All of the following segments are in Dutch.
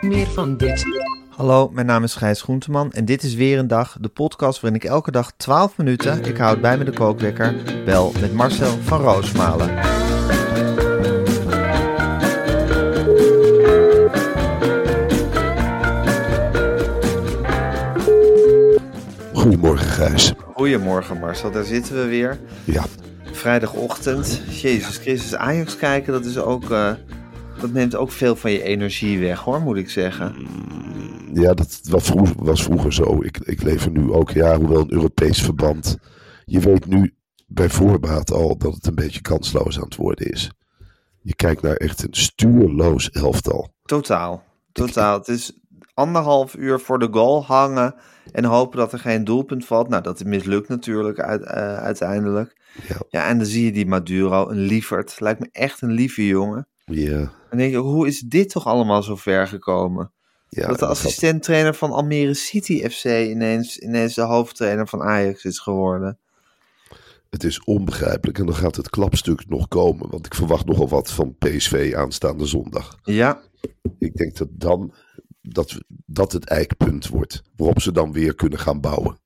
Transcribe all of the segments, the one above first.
Meer van dit. Hallo, mijn naam is Gijs Groenteman en dit is weer een dag, de podcast waarin ik elke dag 12 minuten, ik houd bij me de kookwekker, bel met Marcel van Roosmalen. Goedemorgen Gijs. Goedemorgen Marcel, daar zitten we weer. Ja, Vrijdagochtend, Jezus Christus, Ajax kijken, dat is ook, eh, dat neemt ook veel van je energie weg hoor, moet ik zeggen. ja dat was vroeger, was vroeger zo. Ik, ik leef er nu ook, ja, hoewel een Europees verband. Je weet nu bij voorbaat al dat het een beetje kansloos aan het worden is. Je kijkt naar echt een stuurloos elftal. Totaal, totaal. Het is anderhalf uur voor de goal hangen en hopen dat er geen doelpunt valt. Nou, dat mislukt natuurlijk uit, eh, uiteindelijk. Ja. Ja, en dan zie je die Maduro, een lieverd. Lijkt me echt een lieve jongen. Ja, En denk je, hoe is dit toch allemaal zo ver gekomen? ja dat de assistent-trainer van Almere City FC ineens, ineens de hoofdtrainer van Ajax is geworden. het is onbegrijpelijk. En dan gaat het klapstuk nog komen. Want ik verwacht nogal wat van PSV aanstaande zondag. Ja, Ik denk dat dan dat, dat het eikpunt wordt. Waarop ze dan weer kunnen gaan bouwen.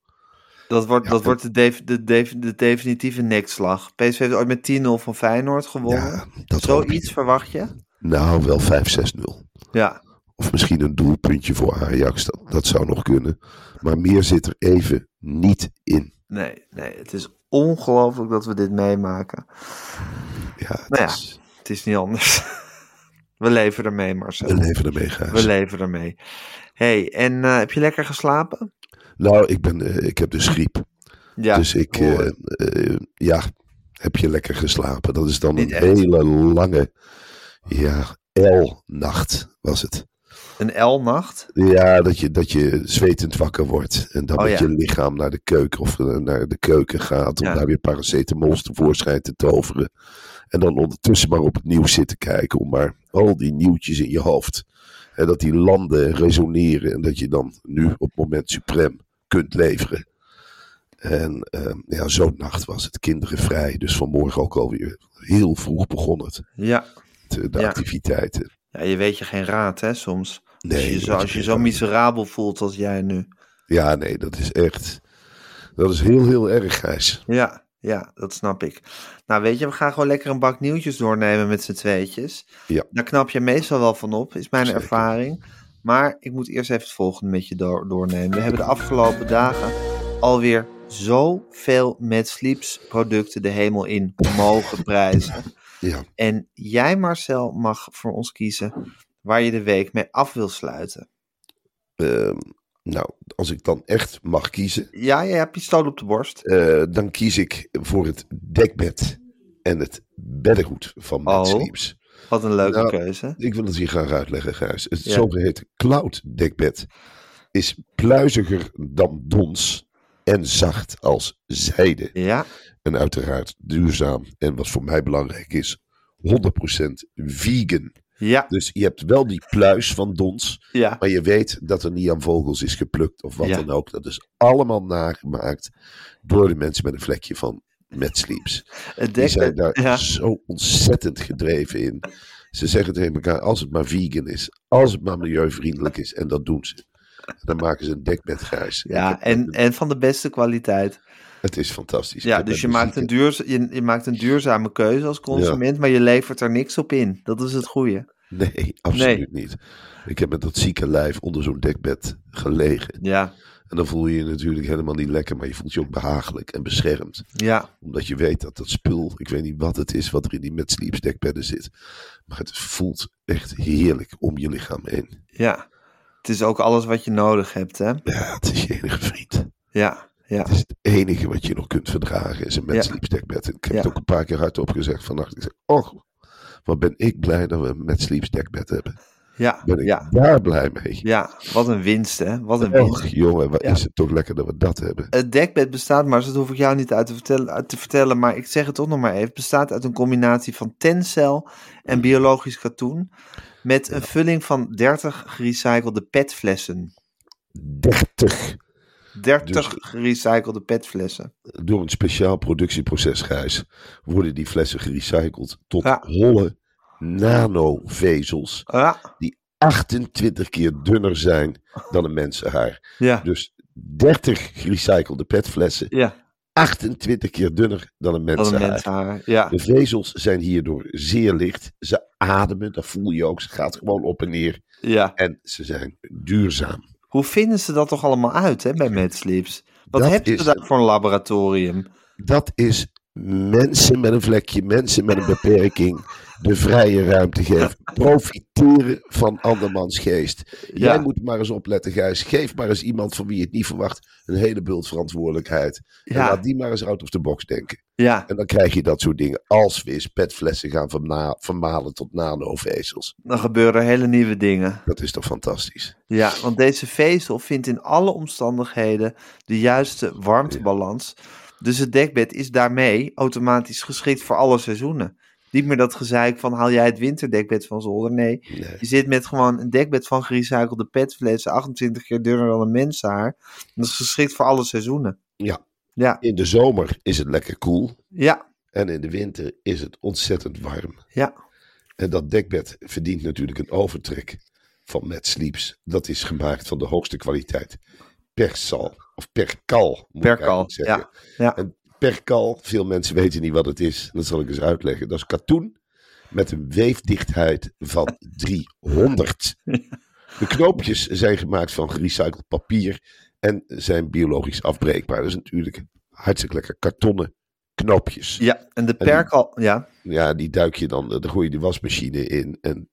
dat wordt, Ja, dat en- wordt de, de, de definitieve nekslag. PSV heeft ooit met 10-0 van Feyenoord gewonnen. Ja. Zoiets verwacht je? Nou, wel 5-6-0. Ja, Of misschien een doelpuntje voor Ajax. Dat, dat zou nog kunnen. Maar meer zit er even niet in. nee, nee. Het is ongelooflijk dat we dit meemaken. Ja, het Nou ja. is- Het is niet anders. We leven ermee, Marcel. we leven ermee, Gijs. We leven ermee. hey, en eh, heb je lekker geslapen? Nou, ik, ben, eh, ik heb dus griep. Ja. dus ik, eh, ja, heb je lekker geslapen. Dat is dan Niet een echt. hele lange, ja, L-nacht was het. Een L-nacht? Ja, dat je, dat je zwetend wakker wordt. En dan Oh, met ja. je lichaam naar de keuken of naar de keuken gaat. Om Ja. daar weer paracetamols tevoorschijn te toveren. En dan ondertussen maar op het nieuws zitten kijken. Om maar al die nieuwtjes in je hoofd. En dat die landen resoneren. En dat je dan nu op het moment suprem kunt leveren. En eh, ja, zo'n nacht was het. Kinderen vrij. Dus vanmorgen ook alweer heel vroeg begon het. Ja. De, de Ja. activiteiten. ja, je weet je geen raad, hè, soms. Nee, als je, zo, als je zo miserabel voelt als jij nu. Ja, nee, dat is echt. Dat is heel, heel erg, Gijs. Ja, ja, dat snap ik. Nou, weet je, we gaan gewoon lekker een bak nieuwtjes doornemen met z'n tweetjes. Ja. Daar knap je meestal wel van op, is mijn Zeker. ervaring. Maar ik moet eerst even het volgende met je door, doornemen. We hebben de afgelopen dagen alweer zoveel met Sleeps producten de hemel in mogen prijzen. Ja, En jij, Marcel, mag voor ons kiezen waar je de week mee af wil sluiten. ehm, nou, als ik dan echt mag kiezen, Ja, je hebt pistool op de borst. eh, dan kies ik voor het dekbed en het beddengoed van Mad Oh. Sleeps. Wat een leuke Nou, keuze. Ik wil het hier graag uitleggen, Gijs. Het Ja. zogeheten cloud dekbed is pluiziger dan dons en zacht als zijde. Ja, En uiteraard duurzaam en wat voor mij belangrijk is, 100% vegan. Ja, Dus je hebt wel die pluis van dons, ja. maar je weet dat er niet aan vogels is geplukt of wat Ja. dan ook. Dat is allemaal nagemaakt door de mensen met een vlekje van Mad Sleeps. Die zijn daar ja. zo ontzettend gedreven in. Ze zeggen tegen elkaar, als het maar vegan is, als het maar milieuvriendelijk is, en dat doen ze. Dan maken ze een dekbed grijs. Ja, en, en van de beste kwaliteit. Het is fantastisch. Ja, dus je maakt, een duur, je, je maakt een duurzame keuze als consument, maar je levert er niks op in. Dat is het goede. Nee, absoluut niet. Ik heb met dat zieke lijf onder zo'n dekbed gelegen. Ja, En dan voel je je natuurlijk helemaal niet lekker, maar je voelt je ook behagelijk en beschermd. ja, Omdat je weet dat dat spul, ik weet niet wat het is wat er in die met sleeps dekbedden zit. Maar het voelt echt heerlijk om je lichaam heen. ja. Het is ook alles wat je nodig hebt, hè? Ja, het is je enige vriend. Ja, ja, Het is het enige wat je nog kunt verdragen, is een met Ja. Ik heb het ook een paar keer hardop gezegd vannacht. Ik zeg, oh, wat ben ik blij dat we een met sleeps dekbed hebben. ja, Ben ik ja. daar blij mee. Ja, wat een winst, hè? Wat een winst. Jongen, wat Ja. is het toch lekker dat we dat hebben. Het dekbed bestaat, maar dat hoef ik jou niet uit te, vertellen, uit te vertellen, maar ik zeg het toch nog maar even. Bestaat uit een combinatie van tencel en biologisch katoen met een vulling van 30 gerecyclede petflessen. 30 30 Dus- gerecyclede petflessen. door een speciaal productieproces, Gijs, worden die flessen gerecycled tot Ja. holle nanovezels Ja, die 28 keer dunner zijn dan een mensenhaar. ja, Dus 30 gerecyclede petflessen, ja. 28 keer dunner dan een mensenhaar. Ja, De vezels zijn hierdoor zeer licht. Ze ademen, dat voel je ook. Ze gaat gewoon op en neer. ja. En ze zijn duurzaam. Hoe vinden ze dat toch allemaal uit, hè, bij Mad Sleeps? Wat Dat heb je is- daar voor een laboratorium? Dat is mensen met een vlekje, mensen met een beperking, de vrije ruimte geven. Profiteren van andermans geest. Jij Ja. moet maar eens opletten, Gijs. Geef maar eens iemand van wie je het niet verwacht een hele bult verantwoordelijkheid. En Ja. laat die maar eens out of the box denken. Ja, En dan krijg je dat soort dingen als we eens petflessen gaan vermalen tot nanovezels. dan gebeuren hele nieuwe dingen. Dat is toch fantastisch? Ja, want deze vezel vindt in alle omstandigheden de juiste warmtebalans. Dus het dekbed is daarmee automatisch geschikt voor alle seizoenen. Niet meer dat gezeik van haal jij het winterdekbed van zolder. Nee, Nee. je zit met gewoon een dekbed van gerecyclede petflessen, 28 keer dunner dan een mensenhaar. Dat is geschikt voor alle seizoenen. Ja, Ja, in de zomer is het lekker koel. ja, En in de winter is het ontzettend warm. ja. En dat dekbed verdient natuurlijk een overtrek van Mad Sleeps. Dat is gemaakt van de hoogste kwaliteit. Persal, of perkal. moet ik Perkal, eigenlijk zeggen. ja. ja. En perkal, veel mensen weten niet wat het is. Dat zal ik eens uitleggen. Dat is katoen met een weefdichtheid van 300. De knoopjes zijn gemaakt van gerecycled papier en zijn biologisch afbreekbaar. Dat is natuurlijk hartstikke lekker kartonnen knoopjes. Ja, en de die- perkal, ja, Ja, die duik je dan, dan gooi je de wasmachine in. En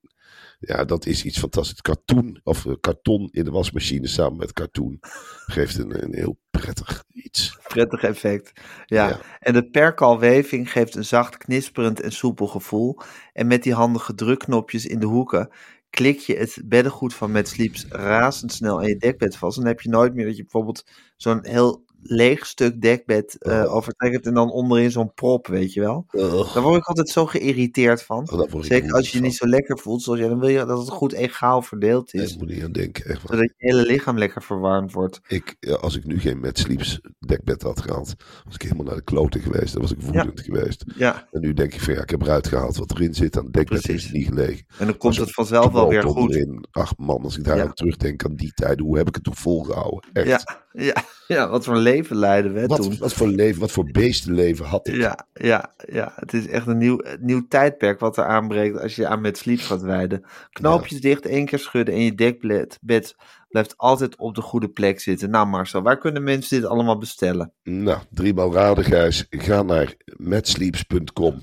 ja, dat is iets fantastisch. Karton, of eh, karton in de wasmachine samen met karton geeft een, een heel prettig iets. prettig effect. Ja. Ja. en de perkalweving geeft een zacht, knisperend en soepel gevoel. En met die handige drukknopjes in de hoeken klik je het beddengoed van Mad Sleeps razendsnel aan je dekbed vast. En dan heb je nooit meer dat je bijvoorbeeld zo'n heel leeg stuk dekbed Oh. overtrekt en dan onderin zo'n prop, weet je wel. Ugh. Daar word ik altijd zo geïrriteerd van. Oh, Zeker als je je niet zo lekker voelt zoals jij, dan wil je dat het goed egaal verdeeld is. Ik moet niet aan denken. Echt. Zodat je hele lichaam lekker verwarmd wordt. Ik, ja, als ik nu geen Mad Sleeps dekbed had gehad, was ik helemaal naar de kloten geweest. Dan was ik woedend geweest. Ja, En nu denk ik van ja, ik heb eruit gehaald wat erin zit. Aan het dekbed Precies. is niet gelegen. en dan komt het vanzelf wel weer goed. onderin. Ach man, als ik daar aan terugdenk aan die tijden, hoe heb ik het toch volgehouden? Echt. Ja, ja, ja, wat voor leven leiden we toen. Wat, wat voor leven, wat voor beestenleven had ik? Ja, ja, ja, het is echt een nieuw, nieuw tijdperk wat er aanbreekt als je aan met sleep gaat wijden. Knoopjes dicht, één keer schudden en je dekbed bed blijft altijd op de goede plek zitten. Nou Marcel, waar kunnen mensen dit allemaal bestellen? Nou, driemaal raden, Gijs. Ga naar matsleeps.com.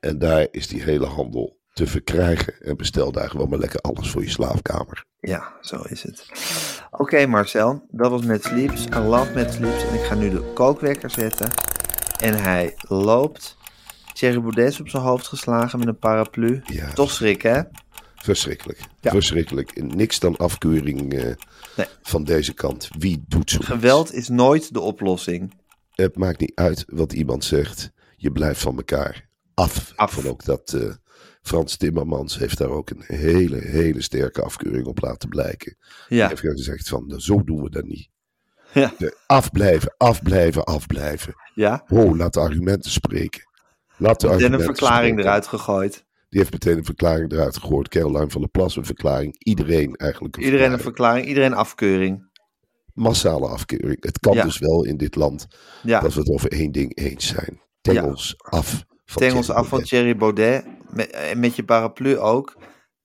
En daar is die hele handel te verkrijgen. En bestel daar gewoon maar lekker alles voor je slaapkamer. Ja, zo is het. Oké Marcel, dat was met Sleeps. I love met Sleeps. En ik ga nu de kookwekker zetten. En hij loopt. Thierry Baudet is op zijn hoofd geslagen met een paraplu. Ja. Toch schrik hè? Verschrikkelijk. Ja. Verschrikkelijk. Niks dan afkeuring eh, Nee. van deze kant. Wie doet zo? Geweld is nooit de oplossing. Het maakt niet uit wat iemand zegt. Je blijft van elkaar af. Af. Van ook dat eh, Frans Timmermans heeft daar ook een hele, hele sterke afkeuring op laten blijken. Ja, Hij heeft gezegd van, nou, zo doen we dat niet. ja, afblijven, afblijven, afblijven. ja. Oh, laat de argumenten spreken. Laat de En argumenten een verklaring spreken. eruit gegooid. Die heeft meteen een verklaring eruit gegooid. Caroline van der Plas een verklaring. Iedereen eigenlijk een Iedereen een verklaring. verklaring, iedereen afkeuring. massale afkeuring. Het kan Ja. dus wel in dit land dat we het over één ding eens zijn. Tengels af. Van tengels Thierry af van. Thierry Baudet. Met, en met je paraplu ook.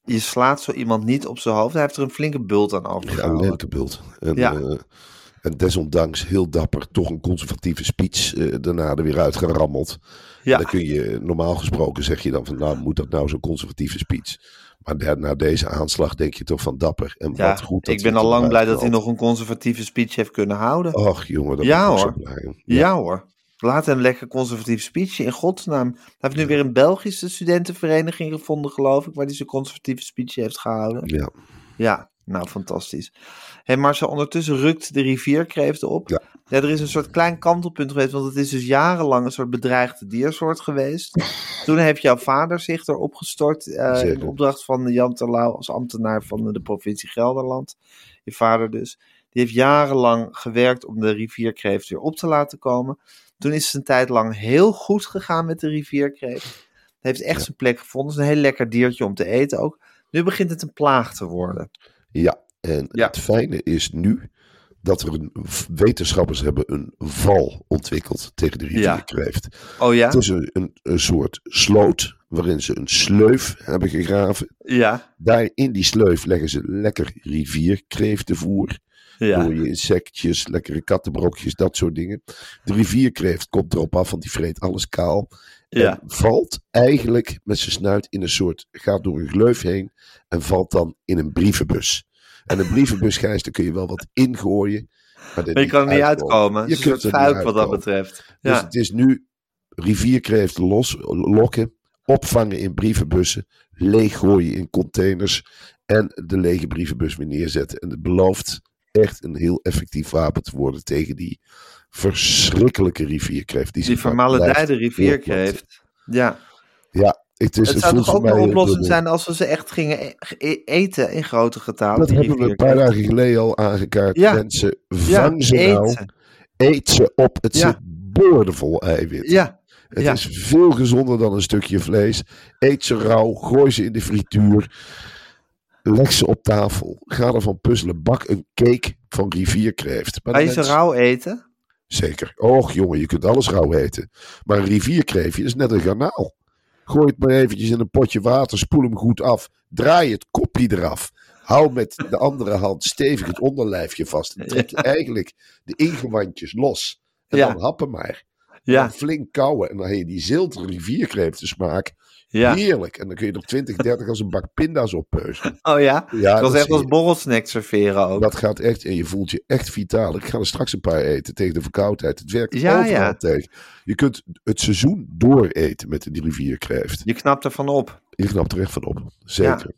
Je slaat zo iemand niet op zijn hoofd. Hij heeft er een flinke bult aan Ja, overgehouden. lentebult. En, Ja. eh, en desondanks heel dapper toch een conservatieve speech eh, daarna er weer uitgerammeld. Ja. Dan kun je, normaal gesproken zeg je dan van, nou moet dat nou zo'n conservatieve speech. Maar na deze aanslag denk je toch van dapper. En Ja, wat goed dat ik ben al lang blij dat hij nog een conservatieve speech heeft kunnen houden. Och jongen, dat Ja, ben ik ook hoor. zo blij om. Ja. hoor. Laat hem lekker conservatief speechje in godsnaam. Hij heeft nu weer een Belgische studentenvereniging gevonden, geloof ik, waar hij zijn conservatieve speech heeft gehouden. Ja. Ja, nou fantastisch. Hé Marcel, ondertussen rukt de rivierkreeft op. Ja. er is een soort klein kantelpunt geweest, want het is dus jarenlang een soort bedreigde diersoort geweest. Toen heeft jouw vader zich erop gestort eh, in opdracht van Jan Terlouw als ambtenaar van de provincie Gelderland. Je vader dus. Die heeft jarenlang gewerkt om de rivierkreeft weer op te laten komen. Toen is het een tijd lang heel goed gegaan met de rivierkreeft. Hij heeft echt zijn plek gevonden. Het is een heel lekker diertje om te eten ook. Nu begint het een plaag te worden. Ja, en Ja. het fijne is nu dat er een, wetenschappers hebben een val ontwikkeld tegen de rivierkreeft. Oh ja? Het is een, een, een soort sloot waarin ze een sleuf hebben gegraven. Ja. Daar in die sleuf leggen ze lekker rivierkreeftenvoer. Ja. Rode insectjes, lekkere kattenbrokjes, dat soort dingen. De rivierkreeft komt erop af, want die vreet alles kaal. Ja. En valt eigenlijk met zijn snuit in een soort, gaat door een gleuf heen en valt dan in een brievenbus. En een brievenbus, Gijs, daar kun je wel wat ingooien. Maar, Maar je kan er niet uitkomen. Het Je kunt niet fuik wat dat betreft. Dus het is nu rivierkreeft los, lokken, opvangen in brievenbussen, leeggooien in containers en de lege brievenbus weer neerzetten. En het belooft echt een heel effectief wapen te worden tegen die verschrikkelijke rivierkreeft. Die, Die blijft rivierkreeft. Ja. Ja, het, is, Het zou toch ook een oplossing zijn als we ze echt gingen e- e- eten in grote getalen. Dat hebben we een paar dagen geleden al aangekaart. Ja. Mensen, Ja, vang ze nou, eten. eet ze op. Het Ja. zit boordevol eiwit. Ja. Het ja. is veel gezonder dan een stukje vlees. Eet ze rauw, gooi ze in de frituur. Leg ze op tafel. Ga ervan puzzelen. Bak een cake van rivierkreeft. Maar je ze mensen- rauw eten? Zeker. Och jongen, je kunt alles rauw eten. Maar een rivierkreeftje is net een garnaal. Gooi het maar eventjes in een potje water. Spoel hem goed af. Draai het kopje eraf. Hou met de andere hand stevig het onderlijfje vast. En trek eigenlijk de ingewandjes los. En Ja. dan happen maar. Ja. Dan flink kauwen. En dan heb je die ziltere rivierkreeften smaak. Ja. Heerlijk. En dan kun je er 20, 30 als een bak pinda's oppeuzen. Oh ja? Ja, dat echt zie als borrelsnack serveren ook. Dat gaat echt. En je voelt je echt vitaal. Ik ga er straks een paar eten tegen de verkoudheid. Het werkt Ja, overal ja. tegen. Je kunt het seizoen dooreten met de rivierkreeft. Je knapt ervan op. Je knapt er echt van op. Zeker.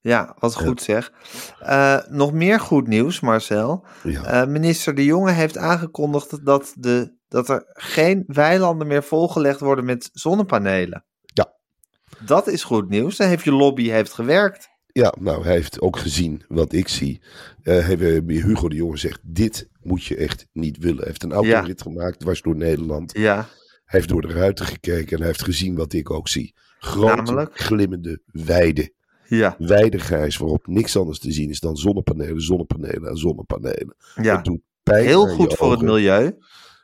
Ja, wat goed zeg. Eh, nog meer goed nieuws, Marcel. Eh, minister De Jonge heeft aangekondigd dat, de, dat er geen weilanden meer volgelegd worden met zonnepanelen. Dat is goed nieuws. Dan heeft je lobby heeft gewerkt. Ja, nou, hij heeft ook gezien wat ik zie. Eh, Hugo de Jonge zegt, dit moet je echt niet willen. Hij heeft een autorit gemaakt, dwars door Nederland. Ja, Hij heeft door de ruiten gekeken en hij heeft gezien wat ik ook zie. Grote, Namelijk? glimmende weiden. ja, Weidegrijs waarop niks anders te zien is dan zonnepanelen, zonnepanelen en zonnepanelen. ja. Doet pijn Heel goed voor het milieu.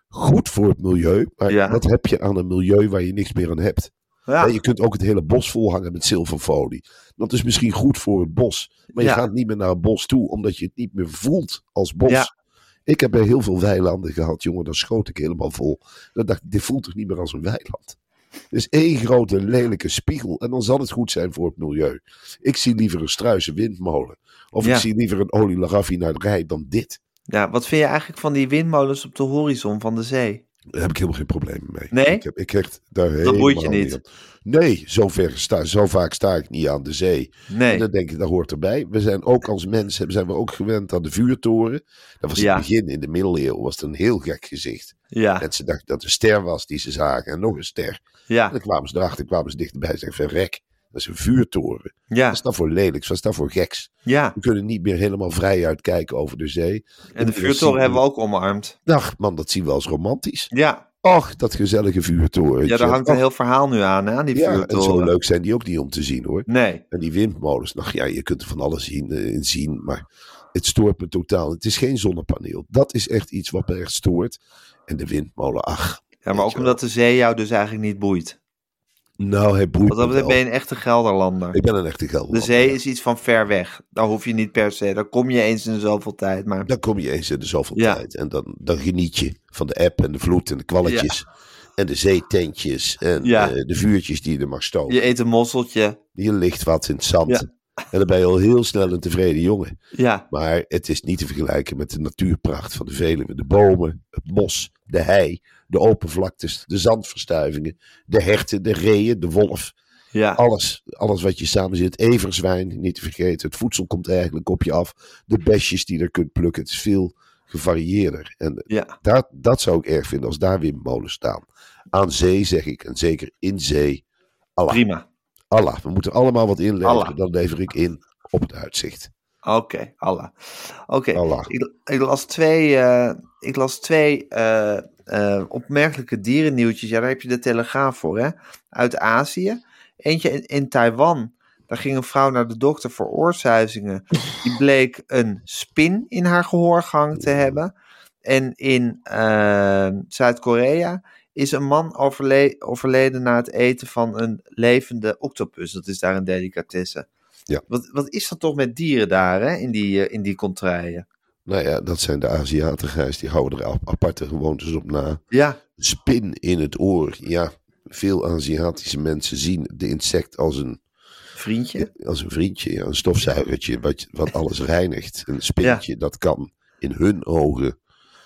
Goed voor het milieu, maar Ja. wat heb je aan een milieu waar je niks meer aan hebt? Ja, Je kunt ook het hele bos volhangen met zilverfolie. Dat is misschien goed voor het bos. Maar je Ja. gaat niet meer naar het bos toe, omdat je het niet meer voelt als bos. Ja. Ik heb bij heel veel weilanden gehad, jongen. Dan schoot ik helemaal vol. Dan dacht ik, dit voelt toch niet meer als een weiland? Het is één grote lelijke spiegel. En dan zal het goed zijn voor het milieu. Ik zie liever een struise windmolen. Of ik zie liever een olieraffinaderij dan dit. ja, wat vind je eigenlijk van die windmolens op de horizon van de zee? Daar heb ik helemaal geen problemen mee. Nee? Ik, heb, ik daar boeit helemaal je niet? aan. Nee, zo, ver sta, zo vaak sta ik niet aan de zee. En Nee. dan denk ik, dat hoort erbij. We zijn ook als mensen zijn we ook gewend aan de vuurtoren. Dat was in Ja. het begin, in de middeleeuwen, was het een heel gek gezicht. Ja, Mensen dachten dat het een ster was die ze zagen. En nog een ster. En ja, dan kwamen ze erachter, kwamen ze dichterbij en zeiden, verrek, dat is een vuurtoren. Wat ja, is dat voor lelijks? Wat is dat voor geks? ja. We kunnen niet meer helemaal vrij uitkijken over de zee. En de vuurtoren hebben we ook omarmd. Dag man, dat zien we als romantisch. Ja, Och, dat gezellige vuurtoren. ja daar hangt een heel verhaal nu aan, hè, aan die Ja, en zo leuk zijn die ook niet om te zien hoor. Nee, En die windmolens, nou ja, je kunt er van alles zien, eh, in zien. Maar het stoort me totaal. Het is geen zonnepaneel. Dat is echt iets wat me echt stoort. En de windmolen, ach. Ja, maar ook omdat de zee jou dus eigenlijk niet boeit. Nou, hij boeit Want dat ben je een echte Gelderlander. Ik ben een echte De Gelderlander. zee ja. is iets van ver weg. Daar hoef je niet per se. Daar kom je eens in de zoveel tijd. Maar Dan kom je eens in de zoveel Ja. tijd. En dan, dan geniet je van de app en de vloed en de kwalletjes. En de zeetentjes en Ja. eh, de vuurtjes die je er mag stoken. je eet een mosseltje. Je ligt wat in het zand. En dan ben je al heel snel een tevreden jongen. Ja, Maar het is niet te vergelijken met de natuurpracht van de Veluwe. De bomen, het bos, de hei, de open vlaktes, de zandverstuivingen, de herten, de reeën, de wolf. ja. Alles, alles wat je samen zit. Everzwijn, niet te vergeten. Het voedsel komt eigenlijk op je af. De besjes die je er kunt plukken. Het is veel gevarieerder. En ja. dat, dat zou ik erg vinden als daar windmolens staan. Aan zee zeg ik, en zeker in zee. Allah. Prima. Allah. We moeten allemaal wat inleveren. Allah. Dan lever ik in op het uitzicht. Oké, Allah. Oké, Allah. ik, ik las twee, eh, ik las twee eh, eh, opmerkelijke dierennieuwtjes. Ja, daar heb je de Telegraaf voor, hè? Uit Azië. Eentje in, in Taiwan. Daar ging een vrouw naar de dokter voor oorsuizingen. Die bleek een spin in haar gehoorgang te hebben. En in eh, Zuid-Korea is een man overle- overleden na het eten van een levende octopus. Dat is daar een delicatesse. Ja. Wat, wat is dat toch met dieren daar, hè? In die, eh, in die contraien? Nou ja, dat zijn de Aziaten, Gijs. Die houden er ap- aparte gewoontes op na. Ja, Spin in het oor. Ja, veel Aziatische mensen zien de insect als een, vriendje. als een vriendje. Ja, een stofzuigertje wat, wat alles reinigt. Een spintje, dat kan in hun ogen.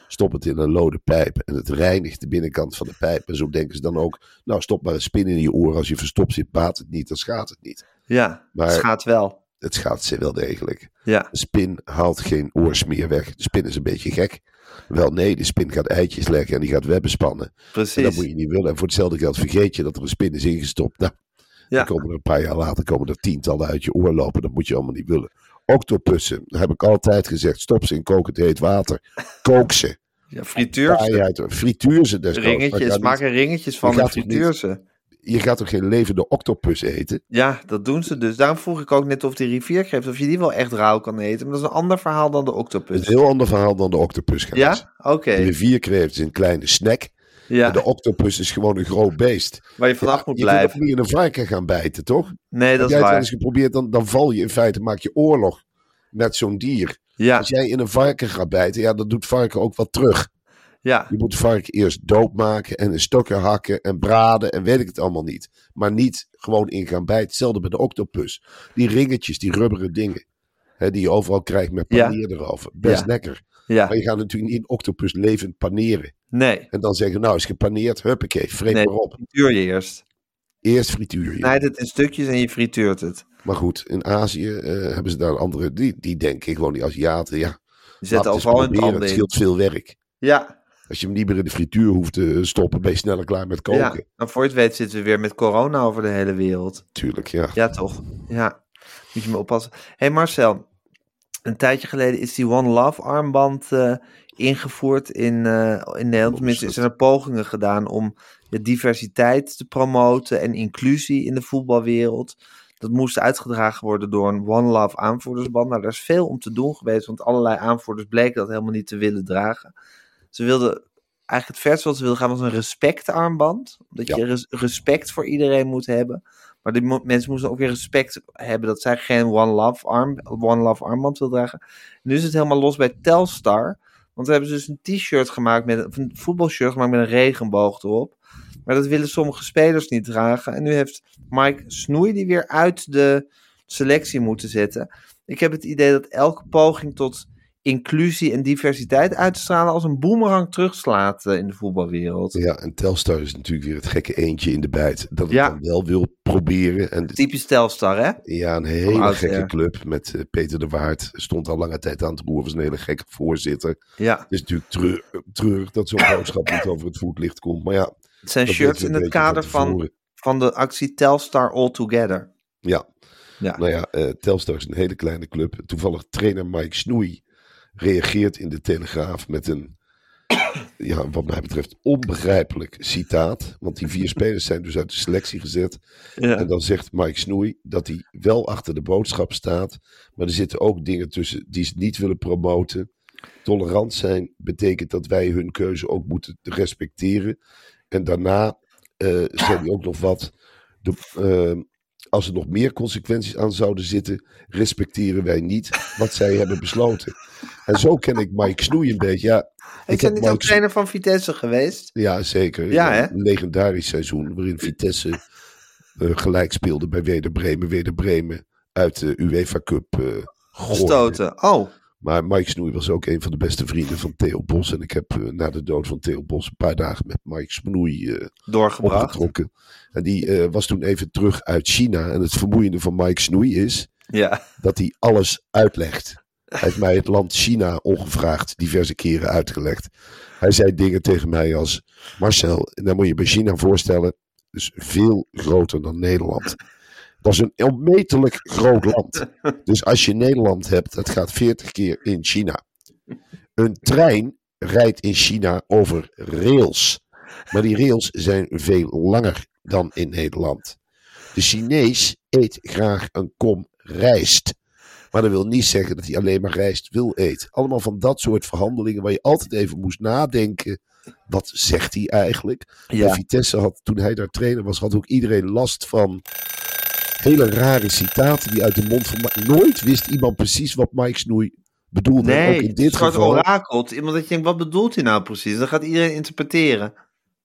Stop het in een lode pijp en het reinigt de binnenkant van de pijp. En zo denken ze dan ook, nou stop maar een spin in je oor. Als je verstopt zit, baat het niet, dan schaadt het niet. Ja, Maar- het gaat wel. Het schaadt ze wel degelijk. Ja, Een spin haalt geen oorsmeer weg. De spin is een beetje gek. Wel nee, de spin gaat eitjes leggen en die gaat webben spannen. En dat precies. moet je niet willen. En voor hetzelfde geld vergeet je dat er een spin is ingestopt. Nou, Ja. dan komen er een paar jaar later komen er tientallen uit je oor lopen. Dat moet je allemaal niet willen. Octopussen, daar heb ik altijd gezegd. Stop ze in kokend heet water. Kook ze. Ja, frituur. Uit- Frituur ze desnoods. Ringetjes, maak er ringetjes van en frituur ze. Je gaat toch geen levende octopus eten? Ja, dat doen ze dus. Daarom vroeg ik ook net of die rivierkreeft, of je die wel echt rauw kan eten. Maar dat is een ander verhaal dan de Dat octopus. een heel ander verhaal dan de octopus. Ja? Oké. De rivierkreeft is een kleine snack. Ja, En de octopus is gewoon een groot beest. waar je vanaf moet je blijven. ook niet in een varken gaan bijten, toch? Nee, Heb dat is jij het wel waar. eens geprobeerd, dan, dan val je in feite, maak je oorlog met zo'n dier. Ja, Als jij in een varken gaat bijten, ja, dan doet varken ook wat terug. Ja, Je moet varken eerst doodmaken en in stukken hakken en braden en weet ik het allemaal niet. Maar niet gewoon in gaan bijten. Hetzelfde bij de octopus. Die ringetjes, die rubberen dingen. Hè, die je overal krijgt met Ja. paneer erover. Best Ja. lekker. ja. Maar je gaat natuurlijk niet een octopus levend paneren. Nee, En dan zeggen, nou is gepaneerd, huppakee, vreet nee, maar op. frituur je eerst. Eerst frituur je. Snijd het in stukjes en je frituurt het. Maar goed, in Azië eh, hebben ze daar andere, die, die denken gewoon, die Aziaten, ja. Je laat zet het eens overal in het handen Het scheelt veel werk. Ja, Als je hem niet meer in de frituur hoeft te stoppen, ben je sneller klaar met koken. ja. En voor je het weet zitten we weer met corona over de hele wereld. Tuurlijk, ja. Ja, toch? Ja, moet je me oppassen. Hé hey Marcel, een tijdje geleden is die One Love armband eh, ingevoerd in, eh, in Nederland. Tenminste, zijn er pogingen gedaan om de diversiteit te promoten en inclusie in de voetbalwereld. Dat moest uitgedragen worden door een One Love aanvoerdersband. Nou, daar is veel om te doen geweest, want allerlei aanvoerders bleken dat helemaal niet te willen dragen. Ze wilden eigenlijk het verste wat ze wilden gaan was een respectarmband. Dat Ja. je res- respect voor iedereen moet hebben. Maar die mo- mensen moesten ook weer respect hebben dat zij geen One Love, arm, One Love armband wil dragen. Nu is het helemaal los bij Telstar. Want we hebben dus een t-shirt gemaakt, met, of een voetbalshirt gemaakt met een regenboog erop. Maar dat willen sommige spelers niet dragen. En nu heeft Mike Snoei die weer uit de selectie moeten zetten. Ik heb het idee dat elke poging tot inclusie en diversiteit uit te stralen als een boemerang terugslaat eh, in de voetbalwereld. Ja, en Telstar is natuurlijk weer het gekke eentje in de bijt. Dat het Ja. dan wel wil proberen. En Typisch Telstar, hè? ja, een hele gekke club met eh, Peter de Waard. Stond al lange tijd aan het roer. Was een hele gekke voorzitter. Ja. Het is natuurlijk treur- treurig dat zo'n boodschap niet over het voetlicht komt. Maar ja, Het zijn shirts in het kader van, van de actie Telstar All Together. Ja, Ja. nou ja, eh, Telstar is een hele kleine club. Toevallig trainer Mike Snoei reageert in de Telegraaf met een ja, wat mij betreft, onbegrijpelijk citaat. Want die vier spelers zijn dus uit de selectie gezet. Ja. En dan zegt Mike Snoei dat hij wel achter de boodschap staat. Maar er zitten ook dingen tussen die ze niet willen promoten. Tolerant zijn betekent dat wij hun keuze ook moeten respecteren. En daarna eh zei hij ook nog wat. De, eh, als er nog meer consequenties aan zouden zitten, respecteren wij niet wat zij hebben besloten. En zo ken ik Mike Snoei een beetje. Ja, is heb niet ook Mike trainer van Vitesse geweest? ja, zeker. Ja? Een legendarisch seizoen waarin Vitesse eh, gelijk speelde bij Weder Bremen. Weder Bremen uit de UEFA Cup eh. Gestoten. Oh, Maar Mike Snoei was ook een van de beste vrienden van Theo Bos. En ik heb eh, na de dood van Theo Bos een paar dagen met Mike Snoei eh, doorgebracht. opgetrokken. En die eh, was toen even terug uit China. En het vermoeiende van Mike Snoei is Ja. dat hij alles uitlegt. Hij heeft mij het land China ongevraagd diverse keren uitgelegd. Hij zei dingen tegen mij als: Marcel, dan moet je bij China voorstellen, dus veel groter dan Nederland. Dat is een onmetelijk groot land. Dus als je Nederland hebt, dat gaat 40 keer in China. Een trein rijdt in China over rails. Maar die rails zijn veel langer dan in Nederland. De Chinees eet graag een kom rijst. Maar dat wil niet zeggen dat hij alleen maar rijst wil eten. Allemaal van dat soort verhandelingen waar je altijd even moest nadenken. Wat zegt hij eigenlijk? Ja. Bij Vitesse had, toen hij daar trainer was, had ook iedereen last van hele rare citaten die uit de mond van... Nooit wist iemand precies wat Mike Snoei bedoelde. En ook Nee, in dit soort geval... orakelt. Iemand dat je denkt, wat bedoelt hij nou precies? Dan gaat iedereen interpreteren.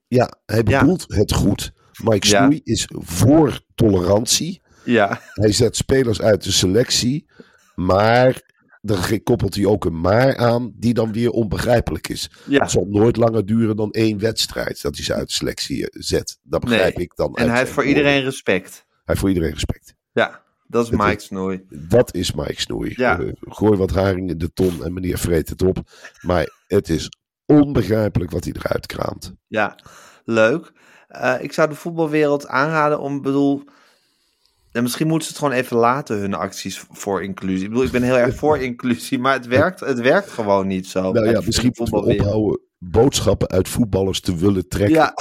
Ja, hij Ja. bedoelt het goed. Mike Ja. Snoei is voor tolerantie. Ja. Hij zet spelers uit de selectie, maar er koppelt hij ook een maar aan die dan weer onbegrijpelijk is. ja. Het zal nooit langer duren dan één wedstrijd dat hij ze uit de selectie eh, zet. Dat begrijp Nee. ik dan. En hij heeft voor iedereen respect. Hij heeft voor iedereen respect. Ja, dat is Het Mike Snoei. Dat is Mike Snoei. Ja. Eh, gooi wat haring in de ton en meneer vreet het op. Maar het is onbegrijpelijk wat hij eruit kraamt. Ja, leuk. Eh, ik zou de voetbalwereld aanraden om, bedoel... En misschien moeten ze het gewoon even laten, hun acties voor inclusie. Ik bedoel, ik ben heel erg voor inclusie, maar het werkt, het werkt gewoon niet zo. Nou ja, misschien moeten we ophouden boodschappen uit voetballers te willen trekken. Ja,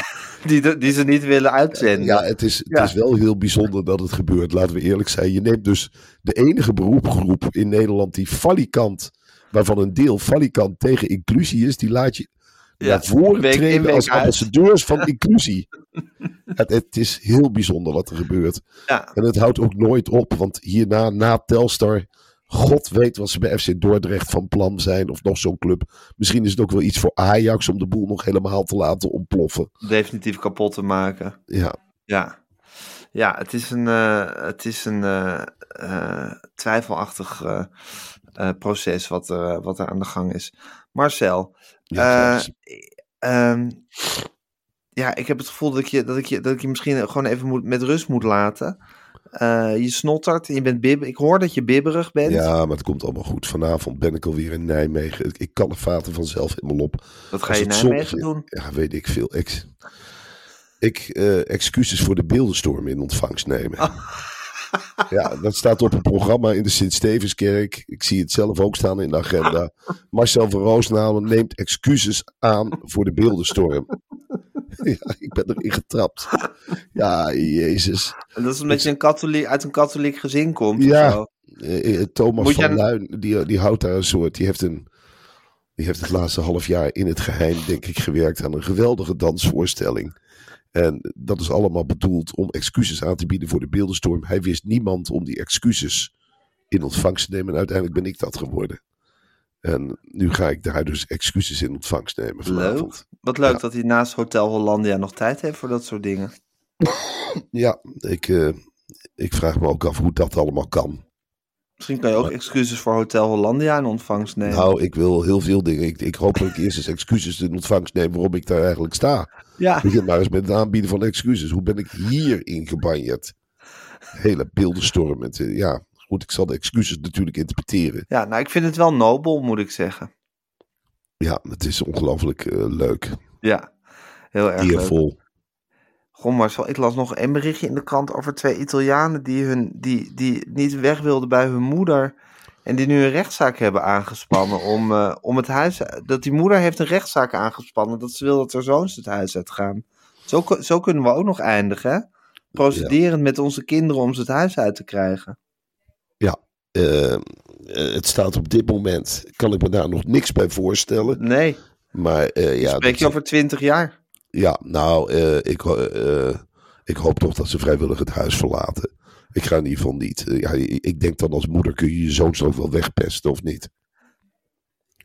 die, die ze niet willen uitzenden. Ja, het is, het Ja. is wel heel bijzonder dat het gebeurt. Laten we eerlijk zijn. Je neemt dus de enige beroepgroep in Nederland die falikant, waarvan een deel falikant tegen inclusie is, die laat je Ja, naar voren week treden als uit. ambassadeurs van inclusie. het, het is heel bijzonder wat er gebeurt. Ja. En het houdt ook nooit op, want hierna, na Telstar, God weet wat ze bij FC Dordrecht van plan zijn, of nog zo'n club. Misschien is het ook wel iets voor Ajax om de boel nog helemaal te laten ontploffen. definitief kapot te maken. Ja, Ja, ja het is een, eh, het is een eh, eh, twijfelachtig proces wat er, wat er aan de gang is. Marcel, ja eh, ehm, ja, ik heb het gevoel dat ik je, dat ik je, dat ik je misschien gewoon even moet, met rust moet laten. Eh, je snottert en je bent bib. Ik hoor dat je bibberig bent. Ja, maar het komt allemaal goed. Vanavond ben ik alweer in Nijmegen. Ik, ik kan de vaten vanzelf helemaal op. Wat ga je het Nijmegen doen? Ja, weet ik veel. Ik, ik eh, excuses voor de beeldenstorm in ontvangst nemen. Ja, dat staat op een programma in de Sint-Stevenskerk. Ik zie het zelf ook staan in de agenda. Marcel van Roosnalen neemt excuses aan voor de beeldenstorm. Ja, ik ben erin getrapt. Ja, jezus. En dat is omdat je een katholiek, uit een katholiek gezin komt. of Ja. zo. Eh, eh, Thomas Moet van Luin, die, die houdt daar een soort. Die heeft, een, die heeft het laatste half jaar in het geheim, denk ik, gewerkt aan een geweldige dansvoorstelling. En dat is allemaal bedoeld om excuses aan te bieden voor de beeldenstorm. Hij wist niemand om die excuses in ontvangst te nemen. En uiteindelijk ben ik dat geworden. En nu ga ik daar dus excuses in ontvangst nemen vanavond. Leuk. Wat leuk Ja. dat hij naast Hotel Hollandia nog tijd heeft voor dat soort dingen. Ja, ik, eh, ik vraag me ook af hoe dat allemaal kan. Misschien kan je ook excuses voor Hotel Hollandia in ontvangst nemen. Nou, ik wil heel veel dingen. Ik, ik hoop dat ik eerst eens excuses in ontvangst neem waarom ik daar eigenlijk sta. ja, Begin maar eens met het aanbieden van excuses. Hoe ben ik hierin gebanjeerd? Hele beeldenstorm. Met, eh, ja, goed, ik zal de excuses natuurlijk interpreteren. ja, nou ik vind het wel nobel, moet ik zeggen. Ja, het is ongelooflijk eh, leuk. Ja, heel erg. Eervol. Goh, Marcel, ik las nog een berichtje in de krant over twee Italianen die, hun, die, die niet weg wilden bij hun moeder En die nu een rechtszaak hebben aangespannen om, eh, om het huis... Dat die moeder heeft een rechtszaak aangespannen dat ze wil dat haar zoons het huis uitgaan. Zo, zo kunnen we ook nog eindigen, hè? Procederend met onze kinderen om ze het huis uit te krijgen. Ja, eh, eh, het staat op dit moment, kan ik me daar nog niks bij voorstellen. Nee, Maar eh, ja, spreek dat- je over twintig jaar. ja, nou, eh, ik, ik hoop toch dat ze vrijwillig het huis verlaten. Ik ga in ieder geval niet. ja, ik denk dan als moeder kun je je zoons ook wel wegpesten, of niet?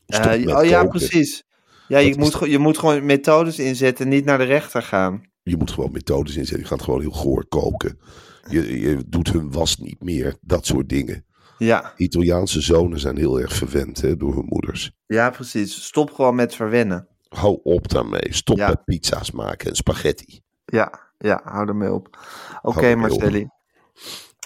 Oh ja, precies. Ja, je Dat moet, je moet gewoon methodes inzetten en niet naar de rechter gaan. Je moet gewoon methodes inzetten. Je gaat gewoon heel goor koken. Je, je doet hun was niet meer. Dat soort dingen. Ja, Italiaanse zonen zijn heel erg verwend hè, door hun moeders. ja, precies. Stop gewoon met verwennen. Hou op daarmee. Stop Ja. met pizza's maken en spaghetti. Ja, ja, hou ermee op. Oké, op. Marcelli.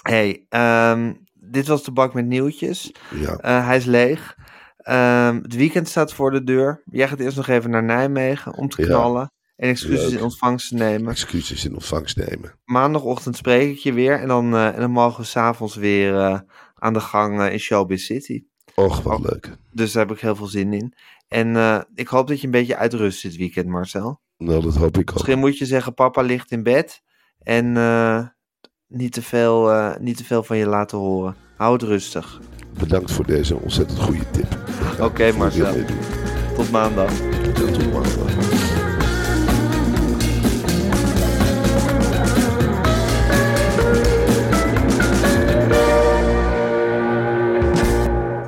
hey, ehm, dit was de bak met nieuwtjes. Ja, Eh, hij is leeg. Ehm, het weekend staat voor de deur. Jij gaat eerst nog even naar Nijmegen om te knallen. En excuses Leuk. in ontvangst nemen. excuses in ontvangst nemen. Maandagochtend spreek ik je weer. En dan, eh, en dan mogen we s'avonds weer eh, aan de gang eh, in Showbiz City. Och, wat Oh. leuk. Dus daar heb ik heel veel zin in. En ik hoop dat je een beetje uitrust dit weekend, Marcel. Nou, dat hoop ik ook. Misschien moet je zeggen, papa ligt in bed. En niet, te veel, niet te veel van je laten horen. Hou het rustig. Bedankt voor deze ontzettend goede tip. Oké, Marcel. Tot maandag. Tot maandag.